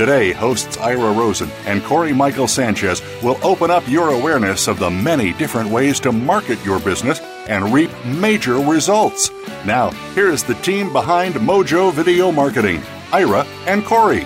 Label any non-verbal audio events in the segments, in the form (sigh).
Today, hosts Ira Rosen and Corey Michael Sanchez will open up your awareness of the many different ways to market your business and reap major results. Now, here's the team behind Mojo Video Marketing Ira and Corey.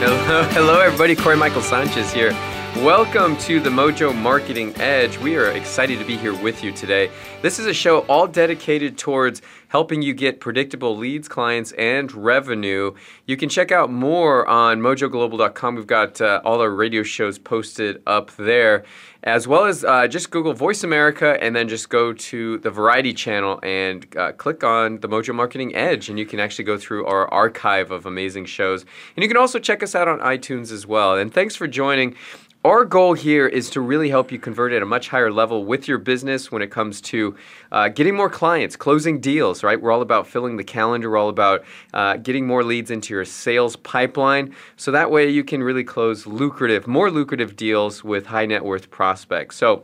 Hello, (laughs) hello, everybody. Corey Michael Sanchez here. Welcome to the Mojo Marketing Edge. We are excited to be here with you today. This is a show all dedicated towards helping you get predictable leads, clients, and revenue. You can check out more on mojoglobal.com. We've got uh, all our radio shows posted up there, as well as uh, just Google Voice America and then just go to the Variety channel and uh, click on the Mojo Marketing Edge, and you can actually go through our archive of amazing shows. And you can also check us out on iTunes as well. And thanks for joining. Our goal here is to really help you convert at a much higher level with your business when it comes to uh, getting more clients, closing deals, right? We're all about filling the calendar, we're all about uh, getting more leads into your sales pipeline. So that way you can really close lucrative, more lucrative deals with high net worth prospects. So,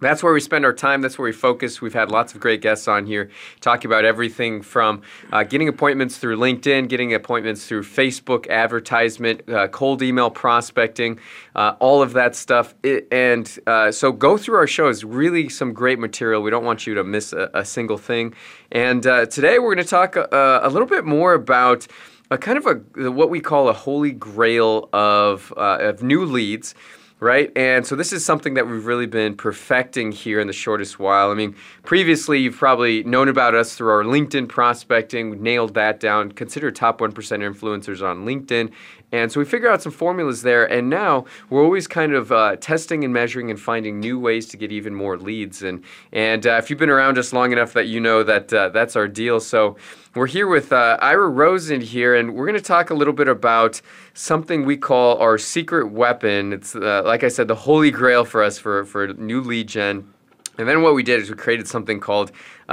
that's where we spend our time. That's where we focus. We've had lots of great guests on here talking about everything from uh, getting appointments through LinkedIn, getting appointments through Facebook advertisement, uh, cold email prospecting, uh, all of that stuff. It, and uh, so go through our show. shows. Really, some great material. We don't want you to miss a, a single thing. And uh, today we're going to talk uh, a little bit more about. A kind of a what we call a holy grail of, of new leads right? And so this is something that we've really been perfecting here in the shortest while. I mean, previously you've probably known about us through our LinkedIn prospecting. We nailed that down. Consider top 1% influencers on LinkedIn. And so we figure out some formulas there, and now we're always kind of uh, testing and measuring and finding new ways to get even more leads. And and uh, if you've been around us long enough, that you know that uh, that's our deal. So we're here with uh, Ira Rosen here, and we're going to talk a little bit about something we call our secret weapon. It's uh, like I said, the holy grail for us for for new lead gen. And then what we did is we created something called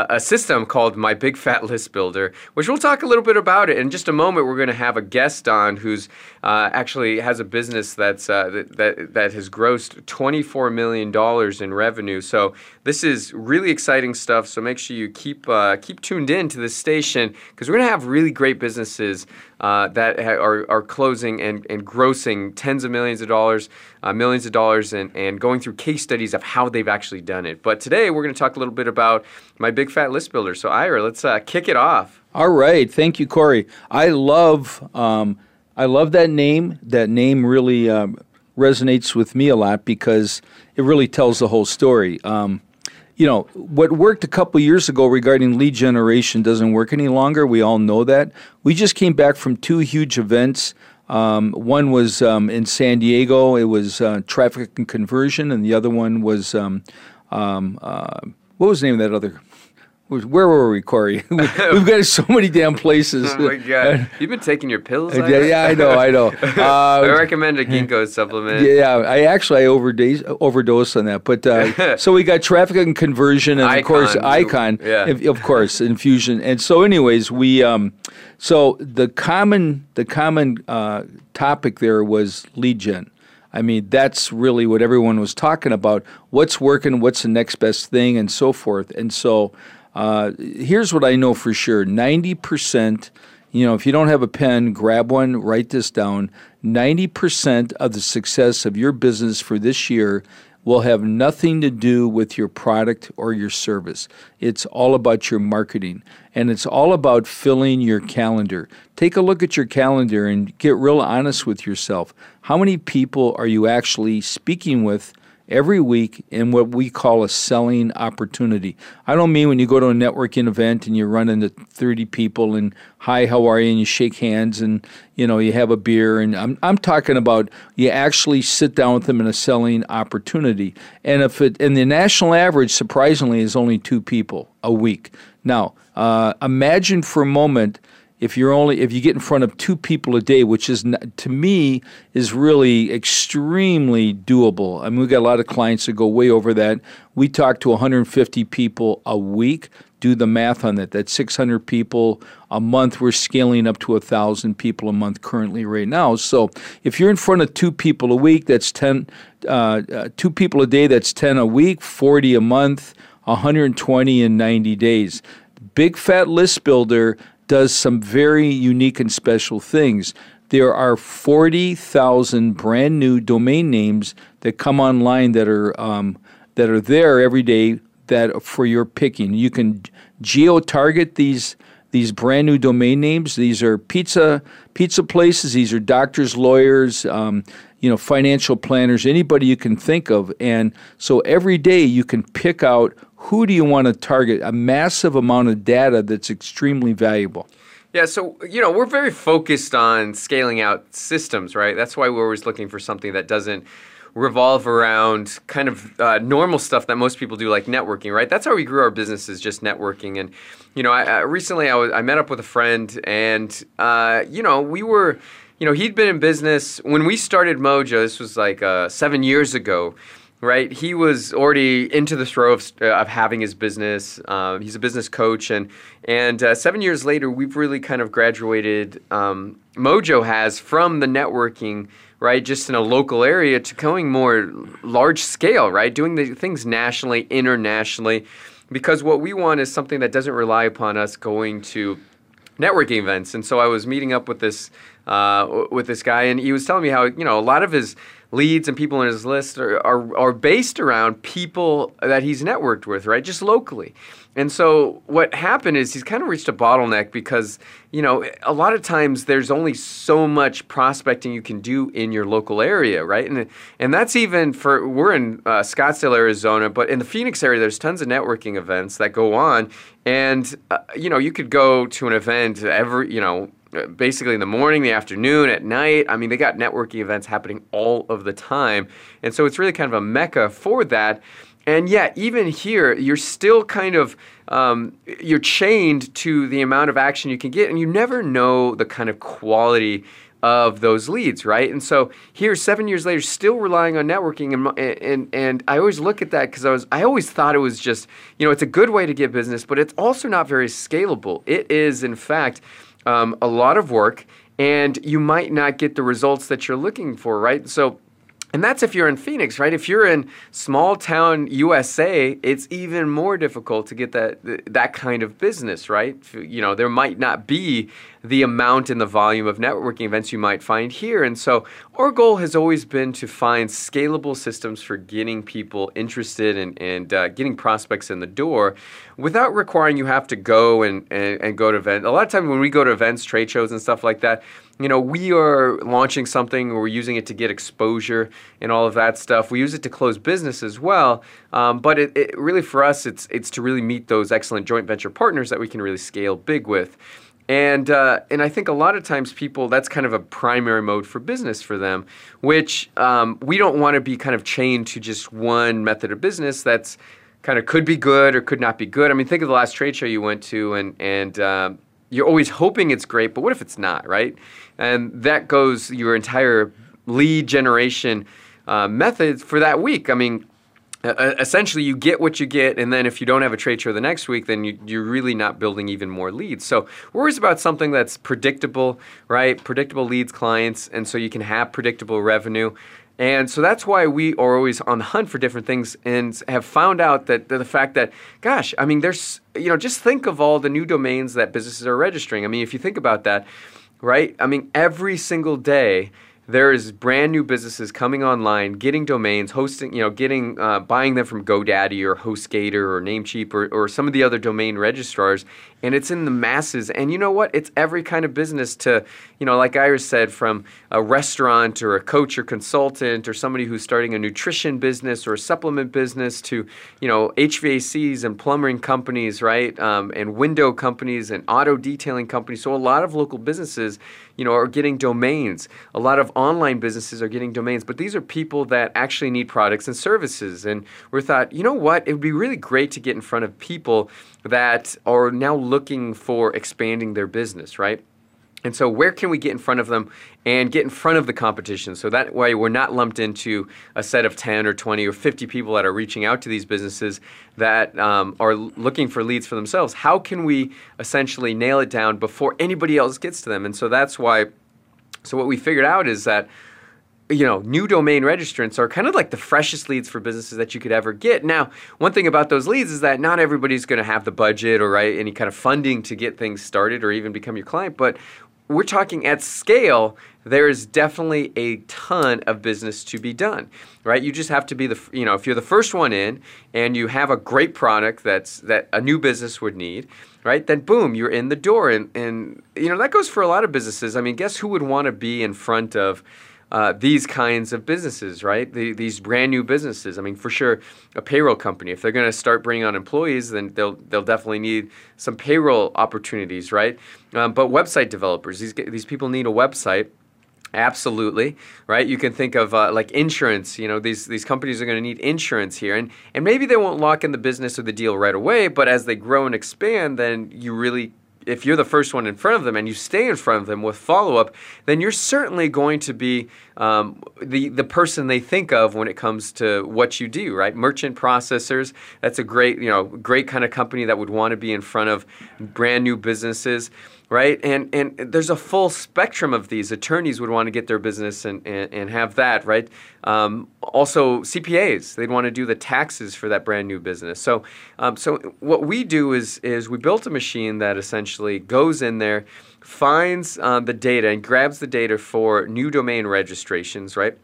a system called My Big Fat List Builder, which we'll talk a little bit about it in just a moment. We're going to have a guest on who's uh, actually has a business that's uh, that, that that has grossed twenty four million dollars in revenue. So this is really exciting stuff. So make sure you keep uh, keep tuned in to this station because we're going to have really great businesses uh, that ha- are, are closing and, and grossing tens of millions of dollars, uh, millions of dollars, and, and going through case studies of how they've actually done it. But today we're going to talk a little bit about my big fat list builder. So Ira, let's uh, kick it off. All right, thank you, Corey. I love um, I love that name. That name really um, resonates with me a lot because it really tells the whole story. Um, you know, what worked a couple years ago regarding lead generation doesn't work any longer. We all know that. We just came back from two huge events. Um, one was um, in San Diego, it was uh, traffic and conversion, and the other one was um, um uh, what was the name of that other where were we, Corey? (laughs) We've got so many damn places. (laughs) oh my god! (laughs) You've been taking your pills. Yeah, yeah, I know, I know. Uh, I recommend a ginkgo supplement. Yeah, I actually I overdosed overdosed on that. But uh, so we got traffic and conversion, and icon. of course icon, yeah. of course infusion. And so, anyways, we um, so the common the common uh, topic there was lead gen. I mean, that's really what everyone was talking about. What's working? What's the next best thing, and so forth. And so. Uh, here's what I know for sure 90%, you know, if you don't have a pen, grab one, write this down. 90% of the success of your business for this year will have nothing to do with your product or your service. It's all about your marketing and it's all about filling your calendar. Take a look at your calendar and get real honest with yourself. How many people are you actually speaking with every week in what we call a selling opportunity. I don't mean when you go to a networking event and you run into 30 people and hi, how are you? And you shake hands and you know you have a beer. And I'm I'm talking about you actually sit down with them in a selling opportunity. And if it and the national average surprisingly is only two people a week. Now uh, imagine for a moment if you're only if you get in front of two people a day, which is to me is really extremely doable. I mean, we've got a lot of clients that go way over that. We talk to 150 people a week. Do the math on that. That's 600 people a month. We're scaling up to a thousand people a month currently right now. So if you're in front of two people a week, that's 10. Uh, uh, two people a day, that's 10 a week. 40 a month. 120 in 90 days. Big Fat List Builder does some very unique and special things. There are 40,000 brand new domain names that come online that are um, that are there every day that for your picking. You can geo target these these brand new domain names. These are pizza pizza places. These are doctors, lawyers, um, you know, financial planners, anybody you can think of. And so every day you can pick out who do you want to target? A massive amount of data that's extremely valuable. Yeah, so you know we're very focused on scaling out systems, right? That's why we're always looking for something that doesn't revolve around kind of uh, normal stuff that most people do, like networking, right? That's how we grew our business is just networking. And you know, I, I recently I, was, I met up with a friend, and uh, you know, we were, you know, he'd been in business when we started Mojo. This was like uh, seven years ago right? He was already into the throw of, uh, of having his business. Uh, he's a business coach, and and uh, seven years later, we've really kind of graduated. Um, Mojo has from the networking, right, just in a local area to going more large scale, right, doing the things nationally, internationally, because what we want is something that doesn't rely upon us going to networking events. And so I was meeting up with this uh, with this guy, and he was telling me how you know a lot of his leads and people in his list are, are, are based around people that he's networked with, right? Just locally. And so what happened is he's kind of reached a bottleneck because, you know, a lot of times there's only so much prospecting you can do in your local area, right? And and that's even for we're in uh, Scottsdale, Arizona, but in the Phoenix area there's tons of networking events that go on and uh, you know, you could go to an event every, you know, basically in the morning, the afternoon, at night. I mean, they got networking events happening all of the time. And so it's really kind of a mecca for that. And yet, even here, you're still kind of um, you're chained to the amount of action you can get, and you never know the kind of quality of those leads, right? And so here, seven years later, still relying on networking, and and and I always look at that because I was I always thought it was just you know it's a good way to get business, but it's also not very scalable. It is, in fact um, a lot of work, and you might not get the results that you're looking for, right? So, and that's if you're in Phoenix, right? If you're in small town USA, it's even more difficult to get that that kind of business, right? You know, there might not be the amount and the volume of networking events you might find here. And so our goal has always been to find scalable systems for getting people interested and, and uh, getting prospects in the door without requiring you have to go and, and, and go to events. A lot of times when we go to events, trade shows and stuff like that, you know, we are launching something or we're using it to get exposure and all of that stuff. We use it to close business as well. Um, but it, it really, for us, it's, it's to really meet those excellent joint venture partners that we can really scale big with. And uh, and I think a lot of times people that's kind of a primary mode for business for them, which um, we don't want to be kind of chained to just one method of business that's kind of could be good or could not be good. I mean, think of the last trade show you went to, and and uh, you're always hoping it's great, but what if it's not, right? And that goes your entire lead generation uh, methods for that week. I mean, essentially you get what you get and then if you don't have a trade show the next week then you, are really not building even more leads so always about something that's predictable right predictable leads clients and so you can have predictable revenue and so that's why we are always on the hunt for different things and have found out that the fact that gosh i mean there's you know just think of all the new domains that businesses are registering. I mean if you think about that right? I mean every single day there is brand new businesses coming online, getting domains, hosting, you know, getting uh, buying them from GoDaddy or HostGator or Namecheap or, or some of the other domain registrars, and it's in the masses. And you know what? It's every kind of business to, you know, like Ira's said, from a restaurant or a coach or consultant or somebody who's starting a nutrition business or a supplement business to, you know, HVACs and plumbing companies, right, um, and window companies and auto detailing companies. So a lot of local businesses, you know, are getting domains. A lot of online businesses are getting domains, but these are people that actually need products and services. And we thought, you know what? It would be really great to get in front of people that are now looking for expanding their business, right? And so, where can we get in front of them and get in front of the competition? So that way, we're not lumped into a set of 10 or 20 or 50 people that are reaching out to these businesses that um, are looking for leads for themselves. How can we essentially nail it down before anybody else gets to them? And so, that's why. So, what we figured out is that you know, new domain registrants are kind of like the freshest leads for businesses that you could ever get. Now, one thing about those leads is that not everybody's going to have the budget or right any kind of funding to get things started or even become your client, but we're talking at scale there is definitely a ton of business to be done right? You just have to be the you know if you're the first one in and you have a great product that's that a new business would need right then boom you're in the door. And and you know that goes for a lot of businesses. I mean guess who would want to be in front of uh, these kinds of businesses, right? The, these brand new businesses. I mean, for sure, a payroll company. If they're going to start bringing on employees, then they'll they'll definitely need some payroll opportunities, right? Um, but website developers, these these people need a website. Absolutely, right? You can think of uh, like insurance. You know, these these companies are going to need insurance here, and and maybe they won't lock in the business or the deal right away. But as they grow and expand, then you really if you're the first one in front of them and you stay in front of them with follow up, then you're certainly going to be um, the the person they think of when it comes to what you do, right? Merchant processors. That's a great you know great kind of company that would want to be in front of brand new businesses right? And and there's a full spectrum of these. Attorneys would want to get their business and, and, and have that, right? Um, also, CPAs, they'd want to do the taxes for that brand new business. So, um, so what we do is is we built a machine that essentially goes in there, finds um, the data and grabs the data for new domain registrations, right?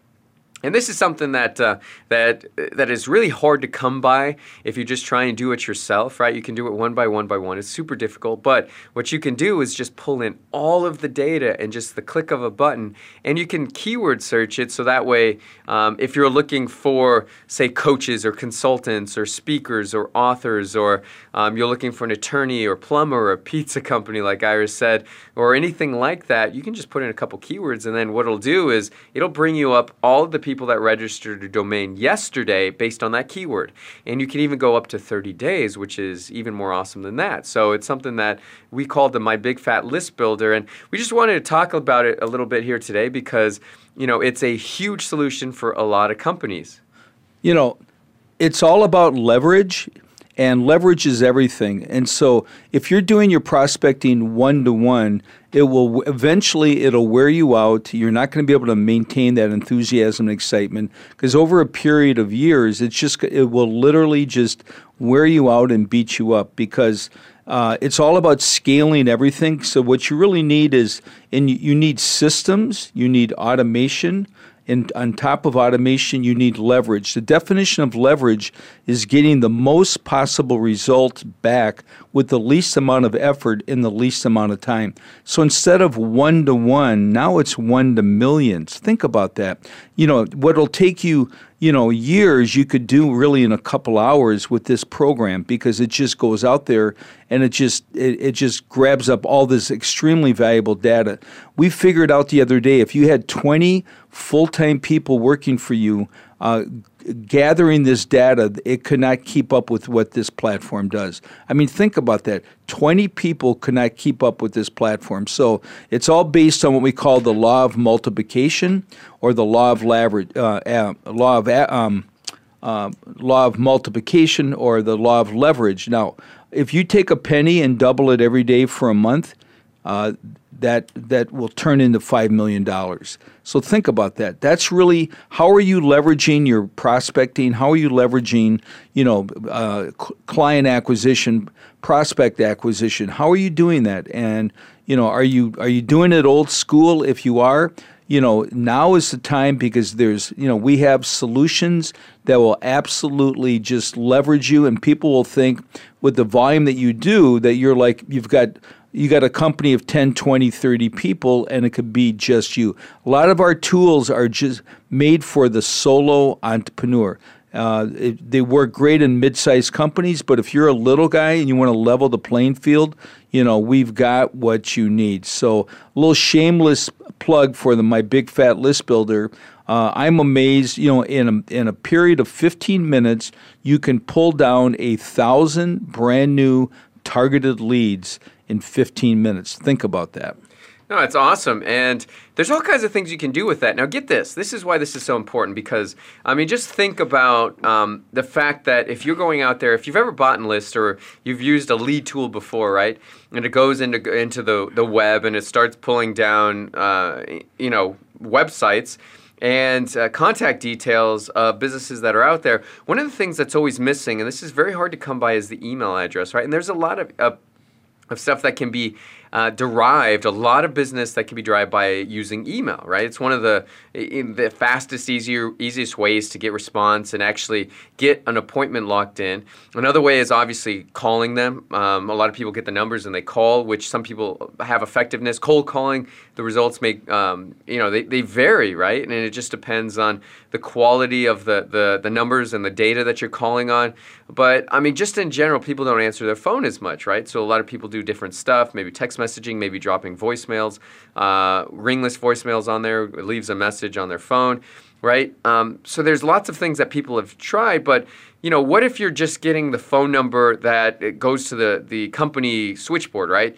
And this is something that uh, that that is really hard to come by if you just try and do it yourself, right? You can do it one by one by one. It's super difficult, but what you can do is just pull in all of the data and just the click of a button, and you can keyword search it. So that way, um, if you're looking for, say, coaches or consultants or speakers or authors, or um, you're looking for an attorney or plumber or a pizza company, like Ira's said, or anything like that, you can just put in a couple keywords, and then what it'll do is it'll bring you up all the people people that registered a domain yesterday based on that keyword. And you can even go up to 30 days, which is even more awesome than that. So it's something that we called the My Big Fat List Builder. And we just wanted to talk about it a little bit here today because, you know, it's a huge solution for a lot of companies. You know, it's all about leverage and leverage is everything. And so if you're doing your prospecting one to one, it will eventually it'll wear you out. You're not going to be able to maintain that enthusiasm and excitement because over a period of years, it's just it will literally just wear you out and beat you up because uh, it's all about scaling everything. So what you really need is, and you, you need systems, you need automation, and on top of automation, you need leverage. The definition of leverage is getting the most possible result back with the least amount of effort in the least amount of time. So instead of one to one, now it's one to millions. Think about that. You know, what'll take you you know, years you could do really in a couple hours with this program because it just goes out there and it just it, it just grabs up all this extremely valuable data. We figured out the other day if you had 20 full-time people working for you uh, gathering this data, it could not keep up with what this platform does. I mean, think about that. 20 people could not keep up with this platform. So it's all based on what we call the law of multiplication or the law of, uh, uh, law of, um, uh, law of multiplication or the law of leverage. Now, if you take a penny and double it every day for a month, uh, that that will turn into five million dollars. So think about that. That's really how are you leveraging your prospecting? How are you leveraging you know uh, client acquisition, prospect acquisition? How are you doing that? And you know are you are you doing it old school? If you are, you know, now is the time because there's, you know, we have solutions that will absolutely just leverage you, and people will think with the volume that you do that you're like, you've got you got a company of 10 20 30 people and it could be just you. A lot of our tools are just made for the solo entrepreneur. Uh, it, they work great in mid-sized companies but if you're a little guy and you want to level the playing field you know we've got what you need. So a little shameless plug for the my big fat list builder. Uh, I'm amazed, you know, in a, in a period of 15 minutes, you can pull down a thousand brand new targeted leads in 15 minutes. Think about that. No, it's awesome. And there's all kinds of things you can do with that. Now, get this. This is why this is so important because, I mean, just think about um, the fact that if you're going out there, if you've ever bought Enlist or you've used a lead tool before, right? And it goes into, into the, the web and it starts pulling down, uh, you know, websites and uh, contact details of businesses that are out there. One of the things that's always missing, and this is very hard to come by, is the email address, right? And there's a lot of uh, of stuff that can be uh, derived, a lot of business that can be derived by using email, right? It's one of the the fastest, easier, easiest ways to get response and actually get an appointment locked in. Another way is obviously calling them. Um, a lot of people get the numbers and they call, which some people have effectiveness. Cold calling, the results make um, you know they, they vary, right? And it just depends on the quality of the, the the numbers and the data that you're calling on. But I mean, just in general, people don't answer their phone as much, right? So a lot of people do different stuff, maybe text messaging, maybe dropping voicemails, uh, ringless voicemails on there, leaves a message on their phone, right? Um, so there's lots of things that people have tried, but you know, what if you're just getting the phone number that goes to the the company switchboard, right?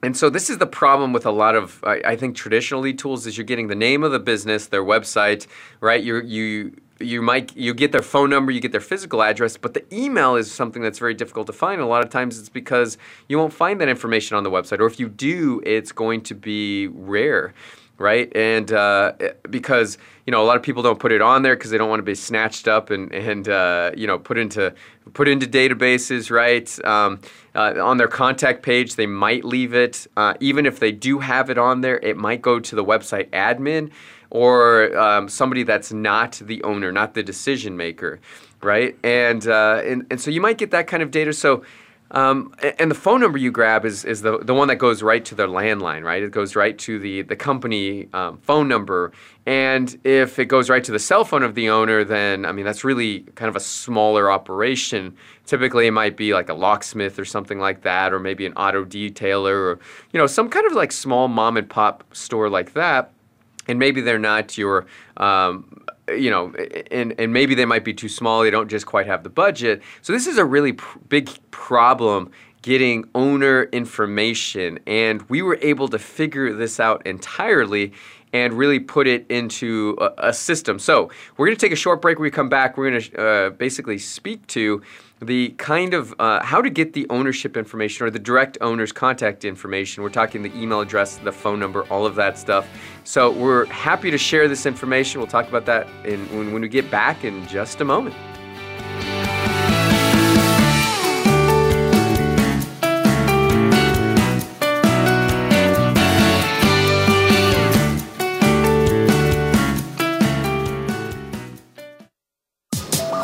And so this is the problem with a lot of, I, I think, traditional lead tools is you're getting the name of the business, their website, right? You you you might you get their phone number, you get their physical address, but the email is something that's very difficult to find. A lot of times it's because you won't find that information on the website, or if you do, it's going to be rare, right? And uh, because you know a lot of people don't put it on there because they don't want to be snatched up and and uh, you know put into put into databases, right? Um, uh, on their contact page, they might leave it. Uh, even if they do have it on there, it might go to the website admin or um, somebody that's not the owner, not the decision maker, right? And, uh, and, and so you might get that kind of data. So, um, and the phone number you grab is, is the, the one that goes right to their landline, right? It goes right to the, the company um, phone number. And if it goes right to the cell phone of the owner, then, I mean, that's really kind of a smaller operation. Typically, it might be like a locksmith or something like that, or maybe an auto detailer, or, you know, some kind of like small mom and pop store like that and maybe they're not your um, you know and, and maybe they might be too small they don't just quite have the budget. So this is a really pr- big problem getting owner information. And we were able to figure this out entirely and really put it into a, a system. So we're going to take a short break. When we come back we're going to uh, basically speak to the kind of uh, how to get the ownership information or the direct owner's contact information. We're talking the email address, the phone number, all of that stuff. So we're happy to share this information. We'll talk about that in, when, when we get back in just a moment.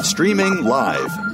Streaming live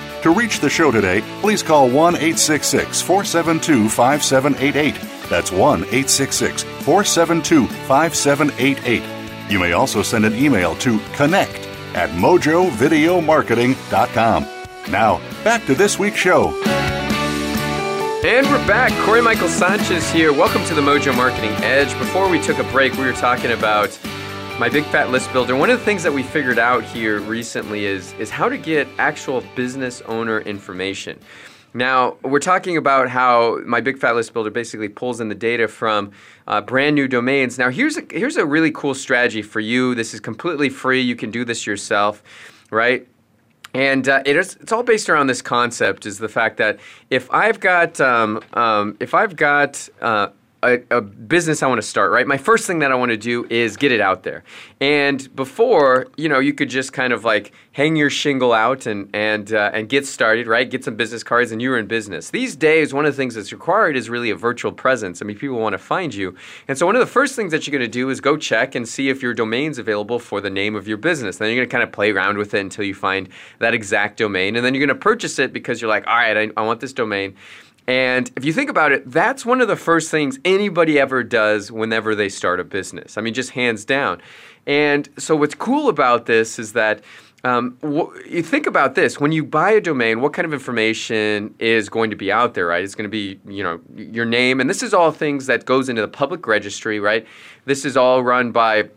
To reach the show today, please call 1 866 472 5788. That's 1 866 472 5788. You may also send an email to connect at mojovideomarketing.com. Now, back to this week's show. And we're back. Corey Michael Sanchez here. Welcome to the Mojo Marketing Edge. Before we took a break, we were talking about my big fat list builder. One of the things that we figured out here recently is is how to get actual business owner information. Now, we're talking about how my big fat list builder basically pulls in the data from uh, brand new domains. Now, here's a, here's a really cool strategy for you. This is completely free. You can do this yourself, right? And uh, it is, it's all based around this concept: is the fact that if I've got um, um, if I've got uh, a, a, business I want to start, right? My first thing that I want to do is get it out there. And before, you know, you could just kind of like hang your shingle out and and uh, and get started, right? Get some business cards, and you're in business. These days, one of the things that's required is really a virtual presence. I mean, people want to find you, and so one of the first things that you're going to do is go check and see if your domain's available for the name of your business. Then you're going to kind of play around with it until you find that exact domain, and then you're going to purchase it because you're like, all right, I, I want this domain. And if you think about it, that's one of the first things anybody ever does whenever they start a business. I mean, just hands down. And so, what's cool about this is that um, wh- you think about this when you buy a domain, what kind of information is going to be out there, right? It's going to be, you know, your name, and this is all things that goes into the public registry, right? This is all run by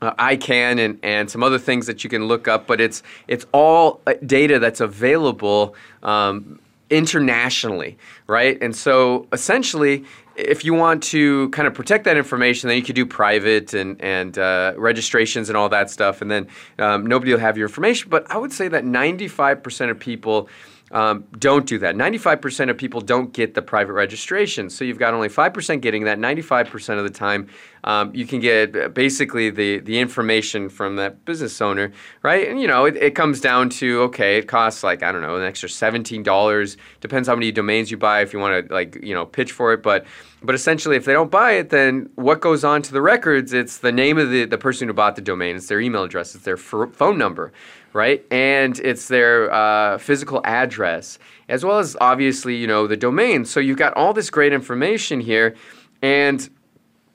uh, ICANN and, and some other things that you can look up, but it's it's all uh, data that's available um, internationally, right? And so essentially, if you want to kind of protect that information, then you could do private and and uh, registrations and all that stuff, and then um, nobody will have your information. But I would say that 95% of people um, don't do that. 95% of people don't get the private registration. So you've got only 5% getting that. 95% of the time, um, you can get basically the, the information from that business owner, right? And you know, it, it comes down to okay, it costs like, I don't know, an extra $17. Depends how many domains you buy if you want to like, you know, pitch for it. But but essentially, if they don't buy it, then what goes on to the records? It's the name of the, the person who bought the domain, it's their email address, it's their f- phone number, right? And it's their uh, physical address, as well as obviously, you know, the domain. So you've got all this great information here, and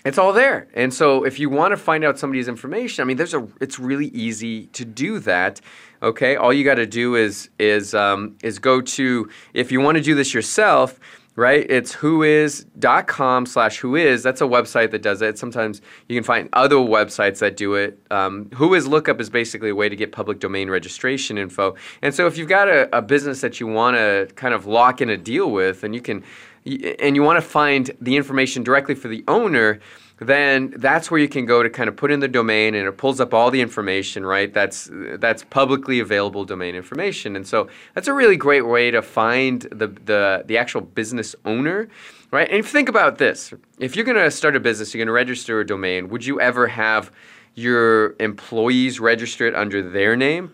it's all there. And so if you want to find out somebody's information, I mean, there's a it's really easy to do that. Okay, all you got to do is is um, is go to if you want to do this yourself right? It's whois.com slash whois. That's a website that does it. Sometimes you can find other websites that do it. Um, whois lookup is basically a way to get public domain registration info. And so if you've got a, a business that you want to kind of lock in a deal with, and you can, and you want to find the information directly for the owner, then that's where you can go to kind of put in the domain and it pulls up all the information right? That's that's publicly available domain information. And so that's a really great way to find the the, the actual business owner right? And if you think about this. If you're going to start a business you're going to register a domain would you ever have your employees register it under their name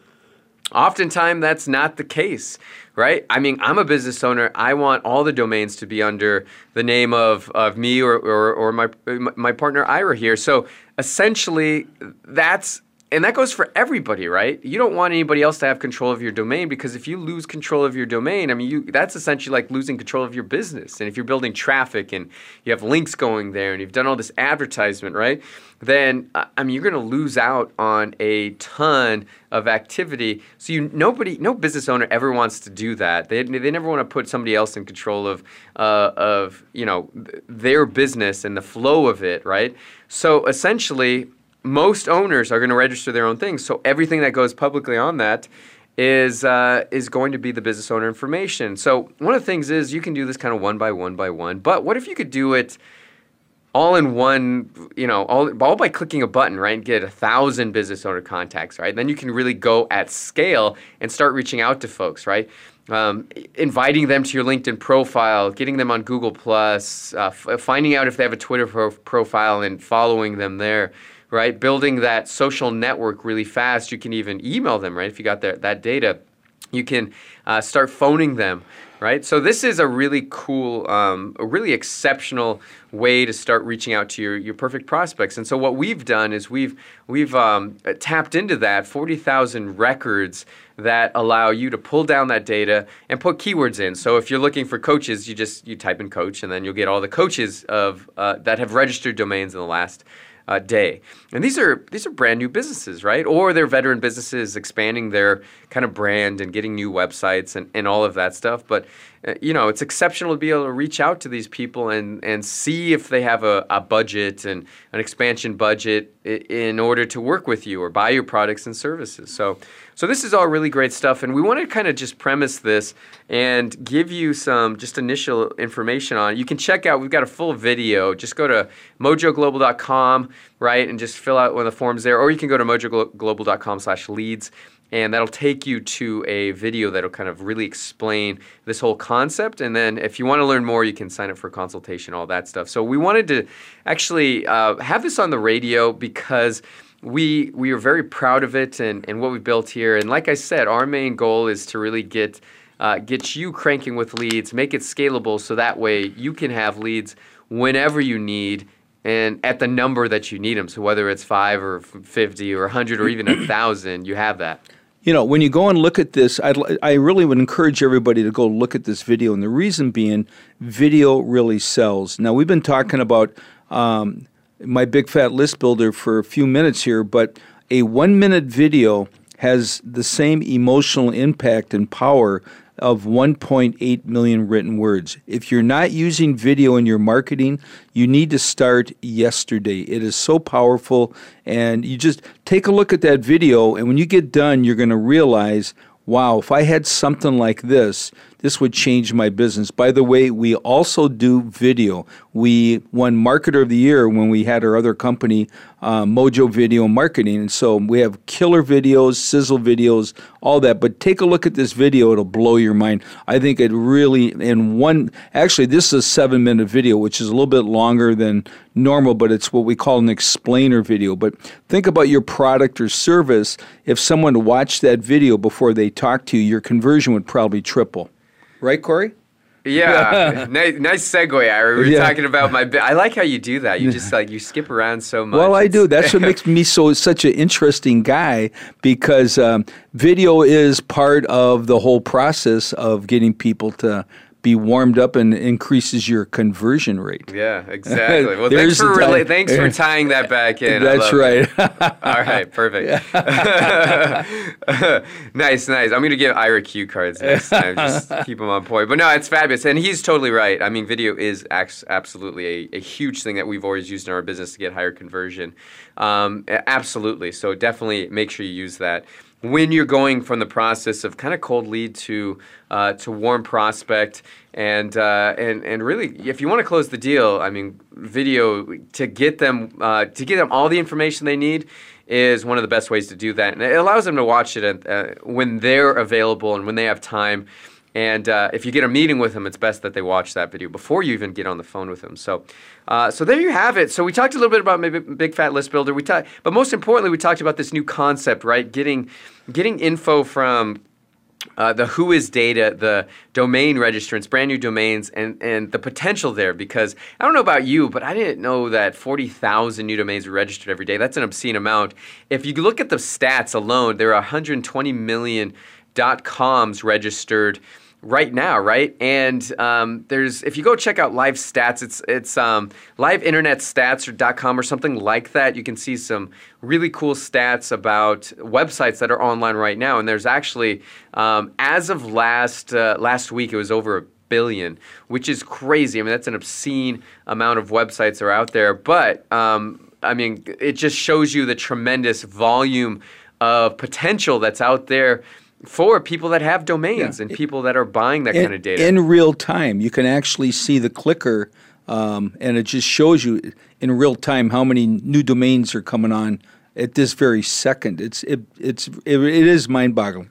Oftentimes, that's not the case, right? I mean, I'm a business owner. I want all the domains to be under the name of, of me or, or, or my, my partner Ira here. So essentially, that's and that goes for everybody, right? You don't want anybody else to have control of your domain because if you lose control of your domain, I mean, you that's essentially like losing control of your business. And if you're building traffic and you have links going there and you've done all this advertisement, right? Then I mean, you're going to lose out on a ton of activity. So you nobody, no business owner ever wants to do that. They, they never want to put somebody else in control of uh, of you know their business and the flow of it, right? So essentially, most owners are going to register their own things. So everything that goes publicly on that is uh, is going to be the business owner information. So one of the things is you can do this kind of one by one by one. But what if you could do it all in one, you know, all, all by clicking a button, right, and get a thousand business owner contacts, right? Then you can really go at scale and start reaching out to folks, right? Um, inviting them to your LinkedIn profile, getting them on Google Plus, uh, f- finding out if they have a Twitter pro- profile and following them there right? Building that social network really fast. You can even email them, right? If you got that, that data, you can uh, start phoning them, right? So this is a really cool, um, a really exceptional way to start reaching out to your, your perfect prospects. And so what we've done is we've we've um, tapped into that 40,000 records that allow you to pull down that data and put keywords in. So if you're looking for coaches, you just you type in coach, and then you'll get all the coaches of uh, that have registered domains in the last day. And these are these are brand new businesses, right? Or they're veteran businesses expanding their kind of brand and getting new websites and, and all of that stuff. But uh, you know, it's exceptional to be able to reach out to these people and, and see if they have a, a budget and an expansion budget in order to work with you or buy your products and services. So so this is all really great stuff, and we want to kind of just premise this and give you some just initial information on. It. You can check out. We've got a full video. Just go to mojoglobal.com, right, and just fill out one of the forms there, or you can go to mojoglobal.com/leads and that'll take you to a video that'll kind of really explain this whole concept and then if you want to learn more you can sign up for consultation all that stuff so we wanted to actually uh, have this on the radio because we we are very proud of it and, and what we built here. And like I said, our main goal is to really get uh, get you cranking with leads, make it scalable, so that way you can have leads whenever you need and at the number that you need them. So whether it's five or fifty or hundred or even a (clears throat) thousand, you have that. You know, when you go and look at this, I'd, I really would encourage everybody to go look at this video. And the reason being, video really sells. Now, we've been talking about um, my big fat list builder for a few minutes here, but a one minute video has the same emotional impact and power of 1.8 million written words. If you're not using video in your marketing, you need to start yesterday. It is so powerful, and you just take a look at that video, and when you get done, you're going to realize wow, if I had something like this, this would change my business. By the way, we also do video. We won Marketer of the Year when we had our other company, uh, Mojo Video Marketing. And so we have killer videos, sizzle videos, all that. But take a look at this video, it'll blow your mind. I think it really, in one, actually, this is a seven minute video, which is a little bit longer than normal, but it's what we call an explainer video. But think about your product or service. If someone watched that video before they talk to you, your conversion would probably triple. Right, Corey? Yeah, (laughs) nice, nice segue, Ira. We were yeah. talking about my. I like how you do that. You just like you skip around so much. Well, I do. That's what makes me so such an interesting guy because um, video is part of the whole process of getting people to be warmed up and increases your conversion rate. Yeah, exactly. (laughs) Well, thanks for, rela- thanks for (laughs) tying that back in. That's right. (laughs) All right, perfect. nice, nice. I'm going to give Ira cue cards next time. Just keep them on point. But no, it's fabulous. And he's totally right. I mean, video is absolutely a, a huge thing that we've always used in our business to get higher conversion. Um, absolutely. So definitely make sure you use that when you're going from the process of kind of cold lead to uh, to warm prospect and uh, and and really if you want to close the deal I mean video to get them uh, to get them all the information they need is one of the best ways to do that. And it allows them to watch it at, uh, when they're available and when they have time and uh, if you get a meeting with them, it's best that they watch that video before you even get on the phone with them. So, uh, so there you have it. So we talked a little bit about maybe Big Fat List Builder. We talked, but most importantly, we talked about this new concept, right? Getting, getting info from uh, the Whois data, the domain registrants, brand new domains, and, and the potential there. Because I don't know about you, but I didn't know that 40,000 new domains were registered every day. That's an obscene amount. If you look at the stats alone, there are 120 million dot coms registered right now, right? And um, there's if you go check out Live Stats, it's it's um, liveinternetstats.com or something like that. You can see some really cool stats about websites that are online right now. And there's actually, um, as of last uh, last week, it was over a billion, which is crazy. I mean, that's an obscene amount of websites are out there. But um, I mean, it just shows you the tremendous volume of potential that's out there for people that have domains yeah. and people that are buying that in, kind of data in real time. You can actually see the clicker, um, and it just shows you in real time how many new domains are coming on at this very second. It's it, it's it, it is mind boggling.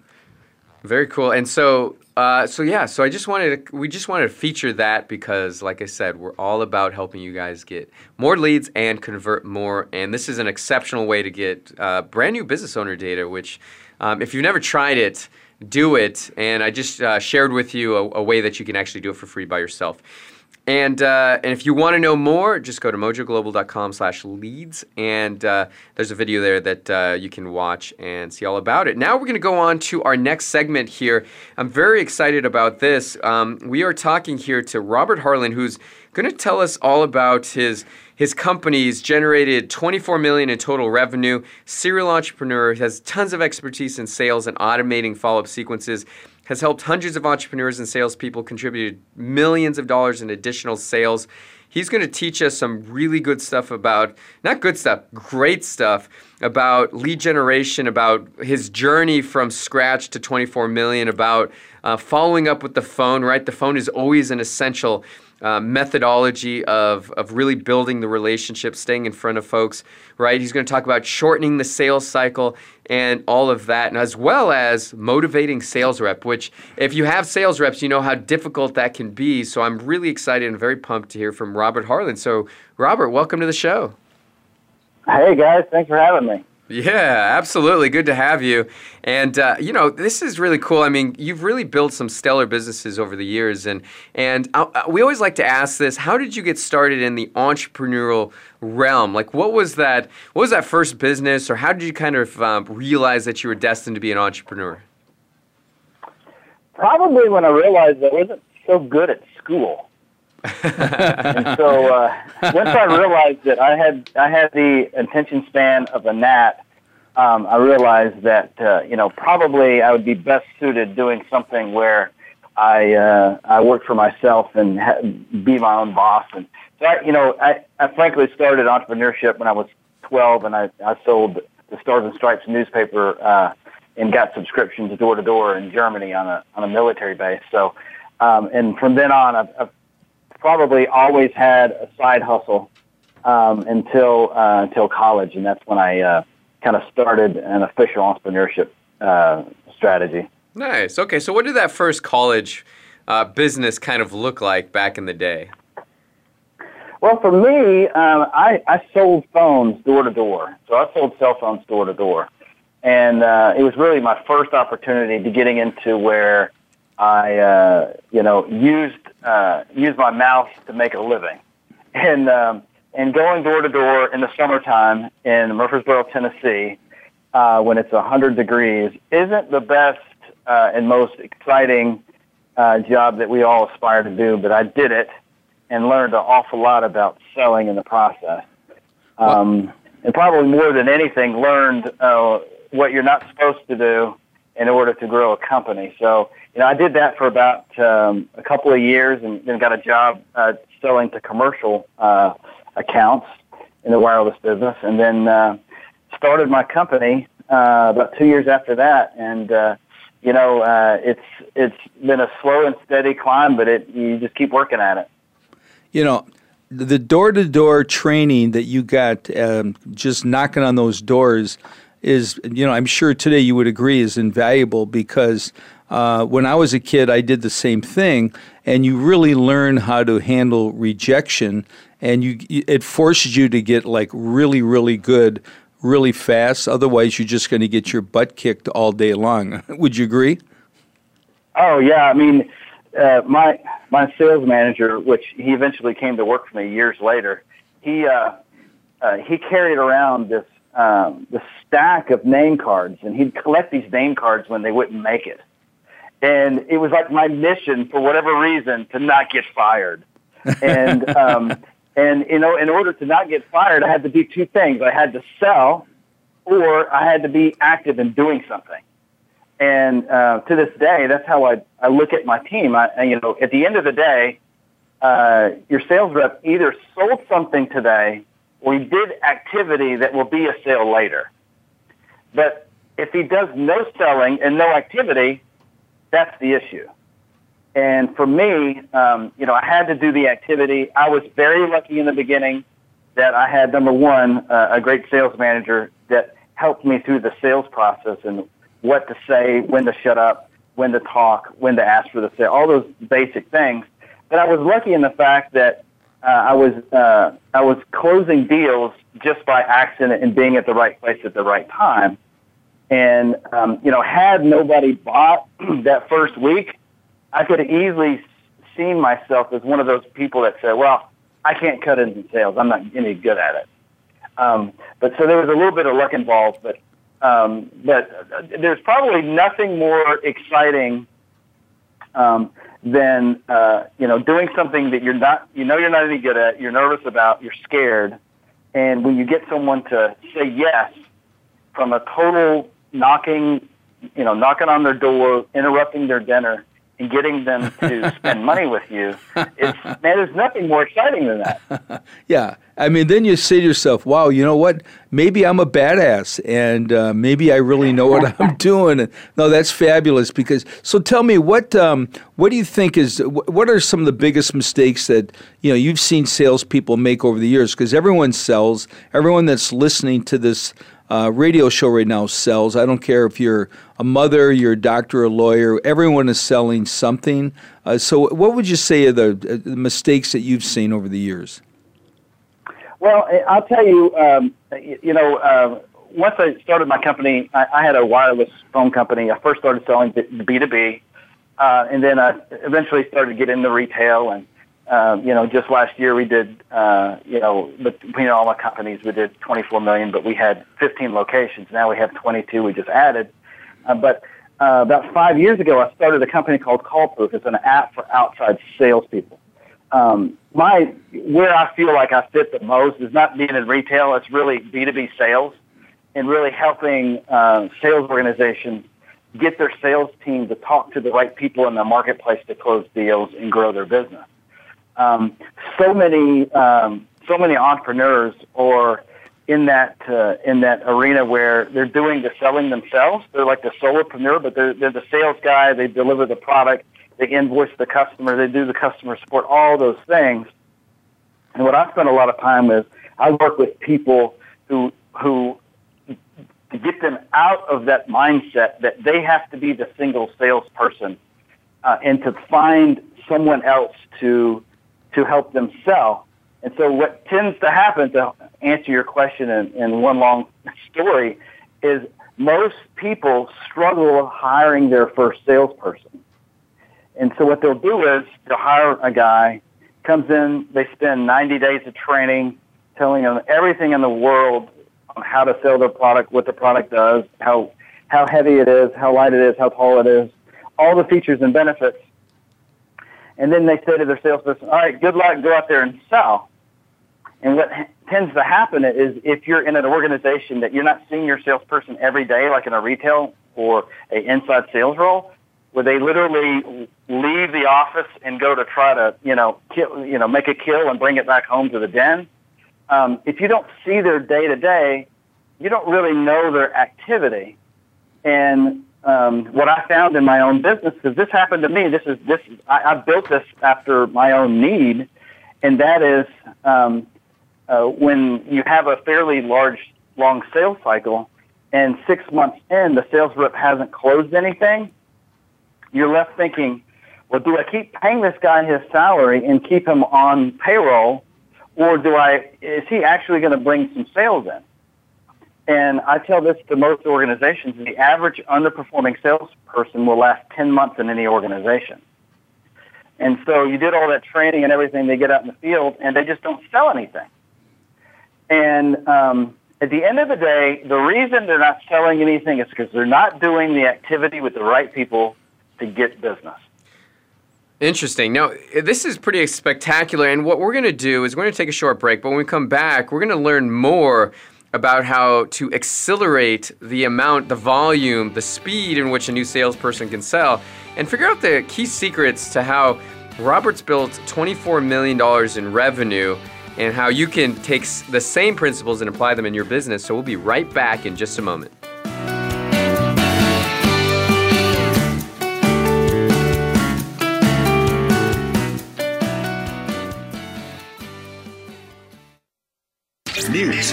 Very cool. And so uh, so yeah, so I just wanted to, we just wanted to feature that because, like I said, we're all about helping you guys get more leads and convert more. And this is an exceptional way to get uh, brand new business owner data, which um, if you've never tried it, do it. And I just uh, shared with you a, a, way that you can actually do it for free by yourself. And, uh, and if you want to know more, just go to mojoglobal.com slash leads. And uh, there's a video there that uh, you can watch and see all about it. Now we're going to go on to our next segment here. I'm very excited about this. Um, we are talking here to Robert Harlan, who's going to tell us all about his his company's generated 24 million in total revenue. Serial entrepreneur has tons of expertise in sales and automating follow-up sequences. Has helped hundreds of entrepreneurs and salespeople contributed millions of dollars in additional sales. He's going to teach us some really good stuff about, not good stuff, great stuff about lead generation, about his journey from scratch to 24 million, about uh, following up with the phone, right? The phone is always an essential uh, methodology of, of really building the relationship, staying in front of folks, right? He's going to talk about shortening the sales cycle and all of that, and as well as motivating sales rep, which if you have sales reps, you know how difficult that can be. So I'm really excited and very pumped to hear from Robert Harlan. So, Robert, welcome to the show. Hey, guys. Thanks for having me. Yeah, absolutely. Good to have you. And uh, you know, this is really cool. I mean, you've really built some stellar businesses over the years, and and uh, uh, we always like to ask this: How did you get started in the entrepreneurial realm? Like, what was that? What was that first business, or how did you kind of um, realize that you were destined to be an entrepreneur? Probably when I realized I wasn't so good at school and (laughs) so uh, once I realized that I had I had the attention span of a gnat, um, I realized that uh, you know probably I would be best suited doing something where I uh, I work for myself and ha- be my own boss. And so I, you know I, I frankly started entrepreneurship when I was 12, and I I sold the Stars and Stripes newspaper uh, and got subscriptions door to door in Germany on a on a military base. So. Um, and from then on, I've, I've probably always had a side hustle um, until uh, until college, and that's when I uh, kind of started an official entrepreneurship uh, strategy. Nice. Okay, so what did that first college uh, business kind of look like back in the day? Well, for me, um, I, I sold phones door to door. So I sold cell phones door to door, and uh, it was really my first opportunity to getting into where I, uh, you know, used uh, used my mouth to make a living, and um, and going door to door in the summertime in Murfreesboro, Tennessee, uh, when it's hundred degrees, isn't the best uh, and most exciting uh, job that we all aspire to do. But I did it and learned an awful lot about selling in the process. Um, and probably more than anything, learned uh, what you're not supposed to do in order to grow a company. So, you know, I did that for about um, a couple of years and then got a job uh, selling to commercial uh, accounts in the wireless business and then uh, started my company uh, about two years after that. And, uh, you know, uh, it's it's been a slow and steady climb, but it you just keep working at it. You know, the door to door training that you got, um, just knocking on those doors, is, you know, I'm sure today you would agree is invaluable because uh, when I was a kid, I did the same thing, and you really learn how to handle rejection, and you it forces you to get like really, really good, really fast. Otherwise, you're just going to get your butt kicked all day long. (laughs) would you agree? Oh yeah, I mean, uh, my my sales manager, which he eventually came to work for me years later, he uh, uh, he carried around this um, this stack of name cards, and he'd collect these name cards when they wouldn't make it. And it was like my mission, for whatever reason, to not get fired. And (laughs) um, and you know, in order to not get fired, I had to do two things: I had to sell, or I had to be active in doing something. And uh, to this day, that's how I, I look at my team. I, you know, at the end of the day, uh, your sales rep either sold something today he did activity that will be a sale later. But if he does no selling and no activity, that's the issue. And for me, um, you know, I had to do the activity. I was very lucky in the beginning that I had number one, uh, a great sales manager that helped me through the sales process and what to say, when to shut up, when to talk, when to ask for the sale, all those basic things. But I was lucky in the fact that uh, I was uh, I was closing deals just by accident and being at the right place at the right time. And um, you know, had nobody bought (clears throat) that first week, I could have easily seen myself as one of those people that said, "Well, I can't cut into sales. I'm not any good at it." Um, but so there was a little bit of luck involved, but um, but there's probably nothing more exciting um, than uh, you know doing something that you're not, you know, you're not any good at, you're nervous about, you're scared, and when you get someone to say yes from a total knocking, you know, knocking on their door, interrupting their dinner, and getting them to (laughs) spend money with you, it's man, there's nothing more exciting than that. (laughs) yeah, I mean, then you say to yourself, "Wow, you know what? Maybe I'm a badass, and uh, maybe I really know what I'm (laughs) doing." no, that's fabulous. Because so, tell me what um, what do you think is what are some of the biggest mistakes that you know you've seen salespeople make over the years? Because everyone sells. Everyone that's listening to this uh, radio show right now sells. I don't care if you're a mother, you're a doctor, a lawyer. Everyone is selling something. Uh, so, what would you say are the, uh, the, mistakes that you've seen over the years? Well, I'll tell you. Um, you know, uh, once I started my company, I, I, had a wireless phone company. I first started selling B two B, uh, and then I eventually started to get into retail and um, you know, just last year we did, uh, you know, between all my companies, we did 24 million, but we had 15 locations. Now we have 22. We just added. Uh, but uh, about five years ago, I started a company called Callproof. It's an app for outside salespeople. Um, my where I feel like I fit the most is not being in retail. It's really B2B sales and really helping uh, sales organizations get their sales team to talk to the right people in the marketplace to close deals and grow their business um, so many um, so many entrepreneurs are in that uh, in that arena where they're doing the selling themselves. They're like the solopreneur, but they're they're the sales guy. They deliver the product. They invoice the customer. They do the customer support. All those things. And what I spend a lot of time with, I work with people who who to get them out of that mindset that they have to be the single salesperson uh, and to find someone else to to help them sell. And so what tends to happen, to answer your question in, in one long story, is most people struggle hiring their first salesperson. And so what they'll do is they'll hire a guy, comes in, they spend 90 days of training, telling them everything in the world on how to sell their product, what the product does, how, how heavy it is, how light it is, how tall it is, all the features and benefits. And then they say to their salesperson, all right, good luck, go out there and sell. And what tends to happen is if you're in an organization that you're not seeing your salesperson every day, like in a retail or a inside sales role, where they literally leave the office and go to try to, you know, kill, you know, make a kill and bring it back home to the den. Um, if you don't see their day to day, you don't really know their activity. And um, what I found in my own business, because this happened to me. This is this. I, I built this after my own need, and that is um, uh, when you have a fairly large, long sales cycle, and six months in, the sales rep hasn't closed anything. You're left thinking, well, do I keep paying this guy his salary and keep him on payroll, or do I? Is he actually going to bring some sales in? And I tell this to most organizations, the average underperforming salesperson will last 10 months in any organization. And so you did all that training and everything, they get out in the field and they just don't sell anything. And um, at the end of the day, the reason they're not selling anything is because they're not doing the activity with the right people to get business. Interesting. Now, this is pretty spectacular. And what we're going to do is we're going to take a short break, but when we come back, we're going to learn more about how to accelerate the amount, the volume, the speed in which a new salesperson can sell, and figure out the key secrets to how Robert's built $24 million in revenue and how you can take the same principles and apply them in your business. So we'll be right back in just a moment. News,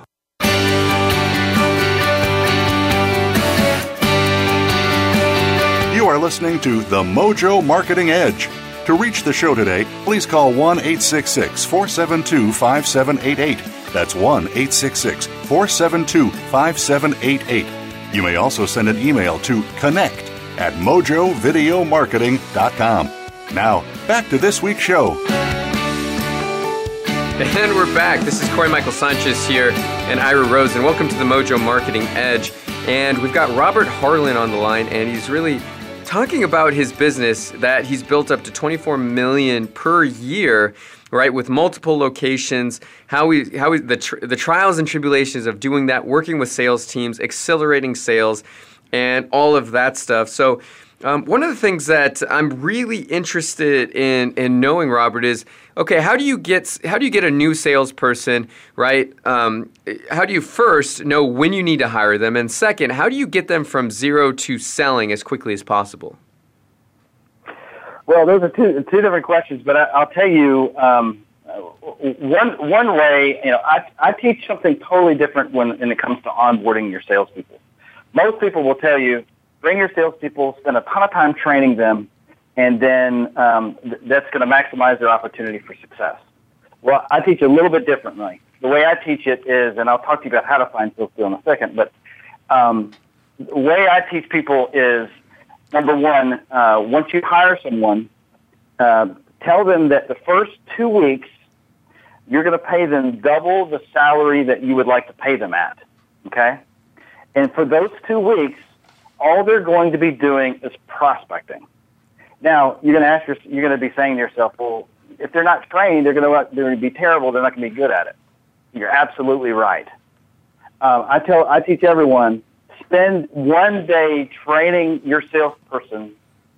are listening to The Mojo Marketing Edge. To reach the show today, please call 1 866 472 5788. That's 1 866 472 5788. You may also send an email to connect at mojovideomarketing.com. Now, back to this week's show. And we're back. This is Corey Michael Sanchez here and Ira Rosen, and welcome to the Mojo Marketing Edge. And we've got Robert Harlan on the line, and he's really talking about his business that he's built up to 24 million per year right with multiple locations how we how we, the tr- the trials and tribulations of doing that working with sales teams accelerating sales and all of that stuff. So um, one of the things that I'm really interested in in knowing, Robert, is okay. How do you get how do you get a new salesperson right? Um, how do you first know when you need to hire them, and second, how do you get them from zero to selling as quickly as possible? Well, those are two two different questions, but I, will tell you um, one one way. You know, I I teach something totally different when when it comes to onboarding your salespeople. Most people will tell you bring your salespeople, spend a ton of time training them, and then um, th- that's going to maximize their opportunity for success. Well, I teach a little bit differently. The way I teach it is, and I'll talk to you about how to find salespeople in a second, but um, the way I teach people is number one, uh, once you hire someone, uh, tell them that the first two weeks you're going to pay them double the salary that you would like to pay them at. Okay? And for those two weeks, all they're going to be doing is prospecting. Now, you're going to ask your, you're going to be saying to yourself, well, if they're not trained, they're going to, they're going to be terrible. They're not going to be good at it. You're absolutely right. Um, I tell, I teach everyone, spend one day training your salesperson.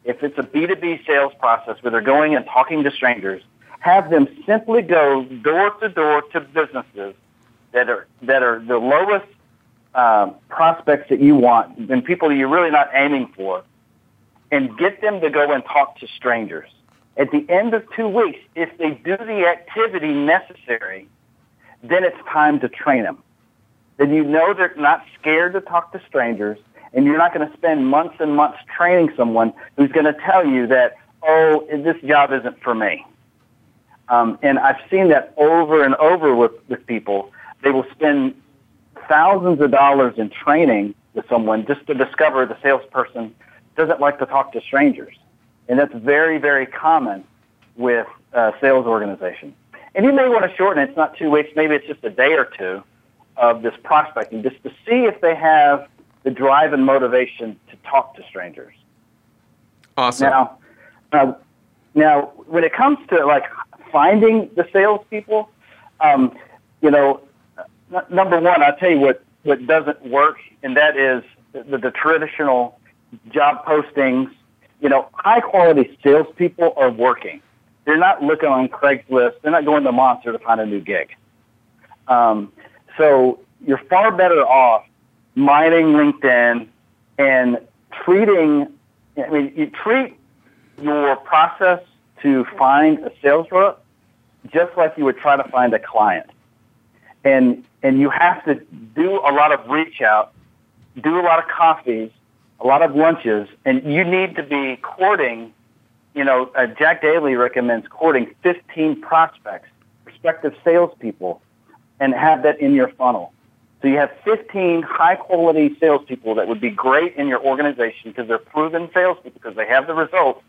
If it's a B2B sales process where they're going and talking to strangers, have them simply go door to door to businesses that are, that are the lowest um, prospects that you want and people you're really not aiming for and get them to go and talk to strangers. At the end of two weeks, if they do the activity necessary, then it's time to train them. Then you know they're not scared to talk to strangers and you're not going to spend months and months training someone who's going to tell you that, oh, this job isn't for me. Um, and I've seen that over and over with, with people. They will spend thousands of dollars in training with someone just to discover the salesperson doesn't like to talk to strangers. And that's very, very common with uh, sales organizations. And you may want to shorten it. It's not two weeks. Maybe it's just a day or two of this prospecting just to see if they have the drive and motivation to talk to strangers. Awesome. Now, uh, now when it comes to like finding the salespeople, um, you know, number one, I'll tell you what, what doesn't work, and that is the, the traditional job postings. You know, high quality salespeople are working. They're not looking on Craigslist. They're not going to Monster to find a new gig. Um, so you're far better off mining LinkedIn and treating. I mean, you treat your process to find a sales rep just like you would try to find a client. And and you have to do a lot of reach out, do a lot of coffees, a lot of lunches, and you need to be courting. You know, uh, Jack Daly recommends courting 15 prospects, prospective salespeople, and have that in your funnel. So you have 15 high quality salespeople that would be great in your organization because they're proven salespeople because they have the results,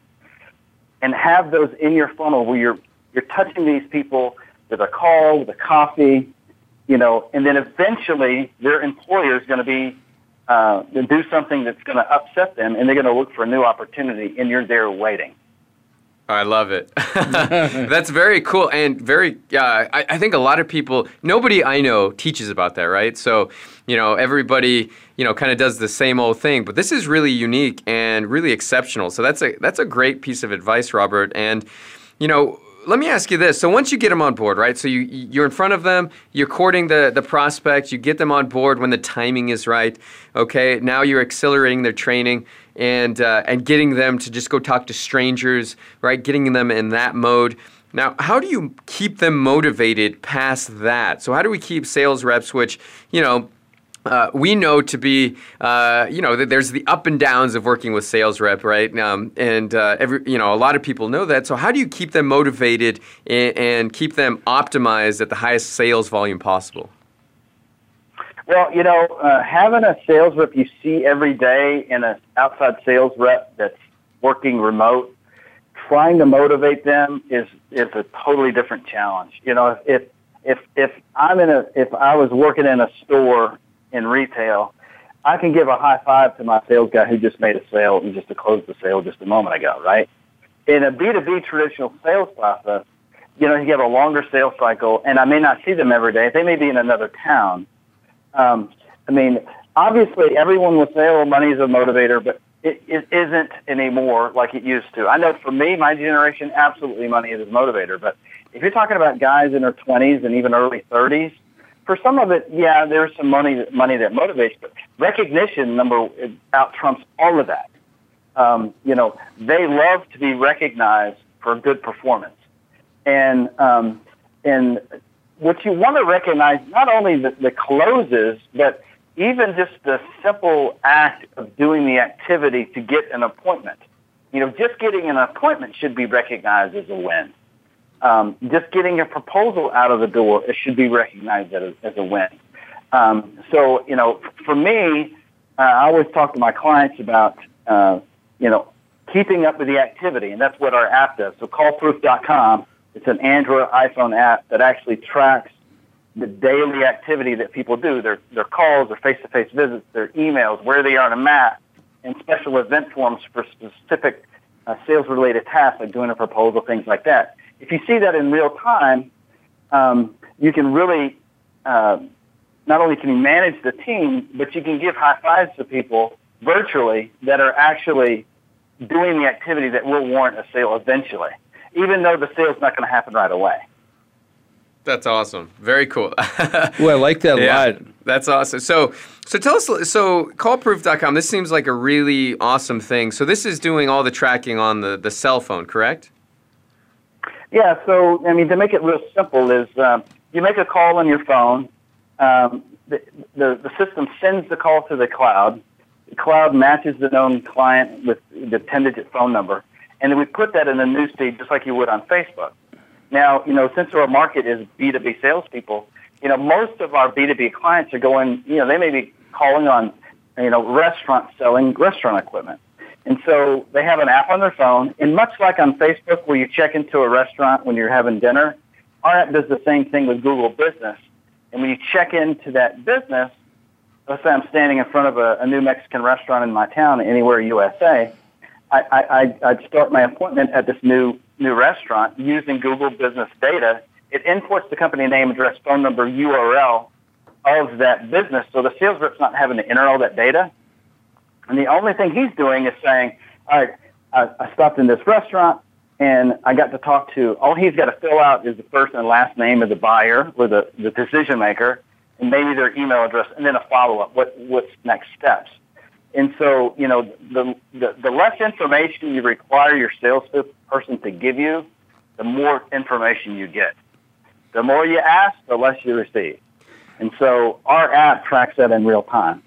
and have those in your funnel where you're you're touching these people with a call, with a coffee, you know, and then eventually their employer is going to be uh, do something that's going to upset them, and they're going to look for a new opportunity, and you're there waiting. I love it. (laughs) That's very cool and very. Uh, I, I, think a lot of people, nobody I know teaches about that, right? So, you know, everybody, you know, kind of does the same old thing. But this is really unique and really exceptional. So that's a that's a great piece of advice, Robert. And, you know, let me ask you this. So once you get them on board, right? So you you're in front of them, you're courting the the prospect, you get them on board when the timing is right. Okay, now you're accelerating their training and uh, and getting them to just go talk to strangers, right? Getting them in that mode. Now, how do you keep them motivated past that? So how do we keep sales reps, which you know uh, we know to be, uh, you know, that there's the up and downs of working with sales rep, right? Um, and uh, every, you know, a lot of people know that. So how do you keep them motivated and, and, keep them optimized at the highest sales volume possible? Well, you know, uh, having a sales rep you see every day and an outside sales rep that's working remote, trying to motivate them is is a totally different challenge. You know, if if if I'm in a if I was working in a store in retail, I can give a high five to my sales guy who just made a sale and just to close the sale just a moment ago, right? In a B2B traditional sales process, you know, you have a longer sales cycle and I may not see them every day. They may be in another town. Um, I mean, obviously everyone will say, oh, money is a motivator, but it, it isn't anymore like it used to. I know for me, my generation, absolutely money is a motivator. But if you're talking about guys in their 20s and even early 30s, for some of it, yeah, there's some money money that motivates, but recognition number out trumps all of that. Um, you know, they love to be recognized for good performance, and um, and what you want to recognize not only the, the closes, but even just the simple act of doing the activity to get an appointment. You know, just getting an appointment should be recognized as a win um, just getting a proposal out of the door it should be recognized as a, as a win. Um, so, you know, for me, uh, I always talk to my clients about, uh, you know, keeping up with the activity, and that's what our app does. So callproof.com It's an Android iPhone app that actually tracks the daily activity that people do, their, their calls, their face-to-face visits, their emails, where they are on a map, and special event forms for specific uh, sales-related tasks like doing a proposal, things like that. If you see that in real time, um, you can really uh, not only can you manage the team, but you can give high fives to people virtually that are actually doing the activity that will warrant a sale eventually, even though the sale's not going to happen right away. That's awesome. Very cool. (laughs) well, I like that a yeah, lot. That's awesome. So, so tell us. So, callproof.com. This seems like a really awesome thing. So, this is doing all the tracking on the the cell phone, correct? Yeah. So, I mean, to make it real simple, is um, you make a call on your phone. Um, the, the the system sends the call to the cloud. The cloud matches the known client with the 10-digit phone number, and then we put that in a newsfeed just like you would on Facebook. Now, you know, since our market is B2B salespeople, you know, most of our B2B clients are going, you know, they may be calling on, you know, restaurants selling restaurant equipment. And so they have an app on their phone, and much like on Facebook where you check into a restaurant when you're having dinner, our app does the same thing with Google Business. And when you check into that business, let's say I'm standing in front of a, a new Mexican restaurant in my town, anywhere USA, I, I, I'd start my appointment at this new new restaurant using Google Business data. It imports the company name, address, phone number, URL of that business, so the sales rep's not having to enter all that data. And the only thing he's doing is saying, all right, I, I stopped in this restaurant and I got to talk to, all he's got to fill out is the first and last name of the buyer or the, the decision maker and maybe their email address and then a follow-up. What, what's next steps? And so, you know, the, the, the less information you require your salesperson to give you, the more information you get. The more you ask, the less you receive. And so our app tracks that in real time.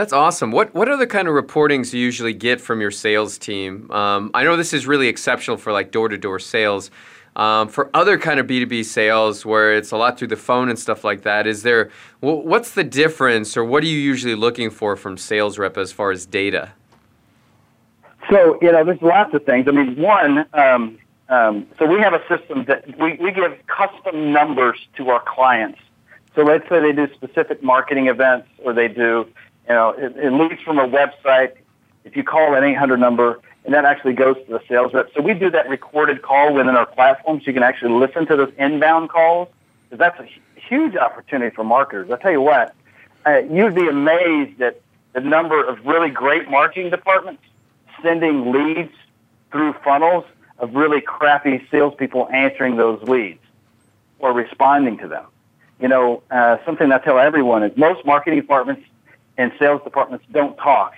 That's awesome. What what other kind of reportings you usually get from your sales team? Um, I know this is really exceptional for like door to door sales. Um, for other kind of B2B sales where it's a lot through the phone and stuff like that, is there, what's the difference or what are you usually looking for from sales rep as far as data? So, you know, there's lots of things. I mean, one, um, um, so we have a system that we, we give custom numbers to our clients. So let's say they do specific marketing events or they do, you know, it, it leads from a website. If you call an 800 number, and that actually goes to the sales rep. So we do that recorded call within our platform so you can actually listen to those inbound calls. Because that's a huge opportunity for marketers. I tell you what, uh, you'd be amazed at the number of really great marketing departments sending leads through funnels of really crappy salespeople answering those leads or responding to them. You know, uh, something I tell everyone is most marketing departments and sales departments don't talk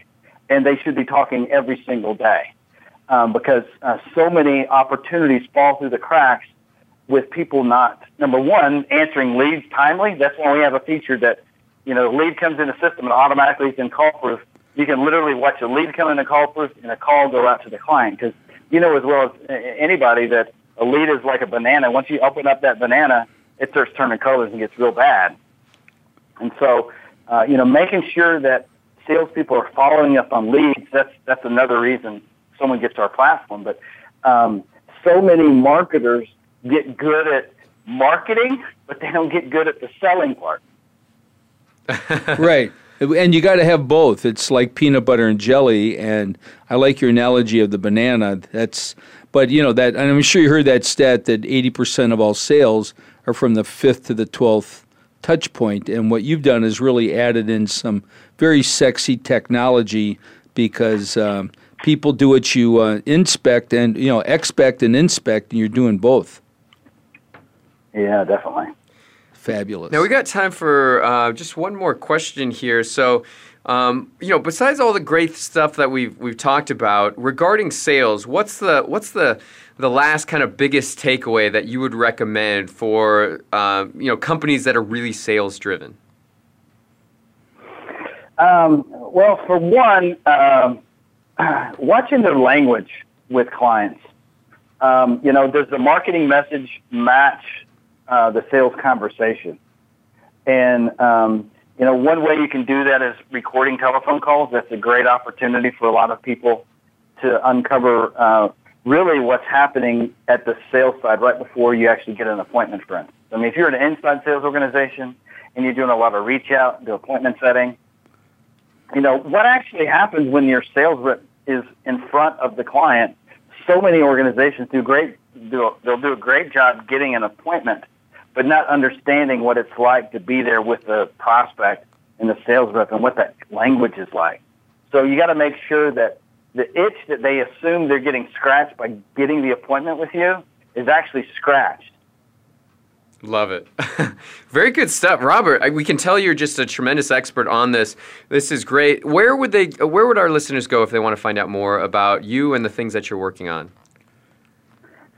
and they should be talking every single day um, because uh, so many opportunities fall through the cracks with people not number one answering leads timely. That's why we have a feature that you know the lead comes in the system and automatically is in CallProof. You can literally watch a lead come in a CallProof and a call go out to the client because you know as well as anybody that a lead is like a banana. Once you open up that banana, it starts turning colors and gets real bad. And so, uh, you know, making sure that salespeople are following up on leads, that's, that's another reason someone gets our platform. But um, so many marketers get good at marketing, but they don't get good at the selling part. (laughs) right. And you got to have both. It's like peanut butter and jelly. And I like your analogy of the banana. That's, but you know that. And I'm sure you heard that stat that 80% of all sales are from the fifth to the twelfth touch point. And what you've done is really added in some very sexy technology because um, people do what you uh, inspect and you know expect and inspect, and you're doing both. Yeah, definitely. Fabulous. Now we got time for uh, just one more question here. So. Um, you know, besides all the great stuff that we've we've talked about regarding sales, what's the what's the the last kind of biggest takeaway that you would recommend for uh, you know companies that are really sales driven? Um, well, for one, um, (clears throat) watching their language with clients. Um, you know, does the marketing message match uh, the sales conversation? And um, you know, one way you can do that is recording telephone calls. That's a great opportunity for a lot of people to uncover uh, really what's happening at the sales side right before you actually get an appointment, for instance. I mean, if you're an inside sales organization and you're doing a lot of reach out, the appointment setting, you know, what actually happens when your sales rep is in front of the client? So many organizations do great, do, they'll do a great job getting an appointment, but not understanding what it's like to be there with the prospect and the sales rep and what that language is like. So you got to make sure that the itch that they assume they're getting scratched by getting the appointment with you is actually scratched. Love it. (laughs) Very good stuff, Robert. I, we can tell you're just a tremendous expert on this. This is great. Where would they? Where would our listeners go if they want to find out more about you and the things that you're working on?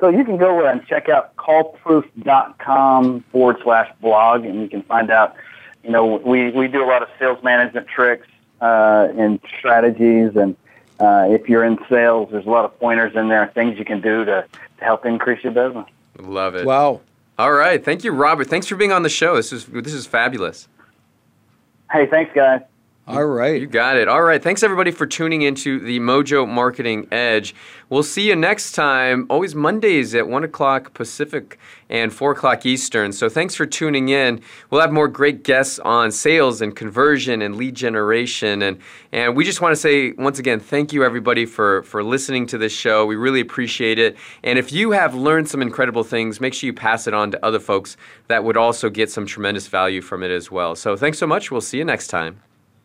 So you can go and check out callproof.com forward slash blog, and you can find out. You know, we we do a lot of sales management tricks uh, and strategies, and uh, if you're in sales, there's a lot of pointers in there, things you can do to, to help increase your business. Love it. Wow. All right. Thank you, Robert. Thanks for being on the show. This is this is fabulous. Hey, thanks, guys. All right. You got it. All right. Thanks everybody for tuning into the Mojo Marketing Edge. We'll see you next time. Always Mondays at one o'clock Pacific and four o'clock Eastern. So thanks for tuning in. We'll have more great guests on sales and conversion and lead generation. And and we just want to say once again, thank you everybody for for listening to this show. We really appreciate it. And if you have learned some incredible things, make sure you pass it on to other folks that would also get some tremendous value from it as well. So thanks so much. We'll see you next time.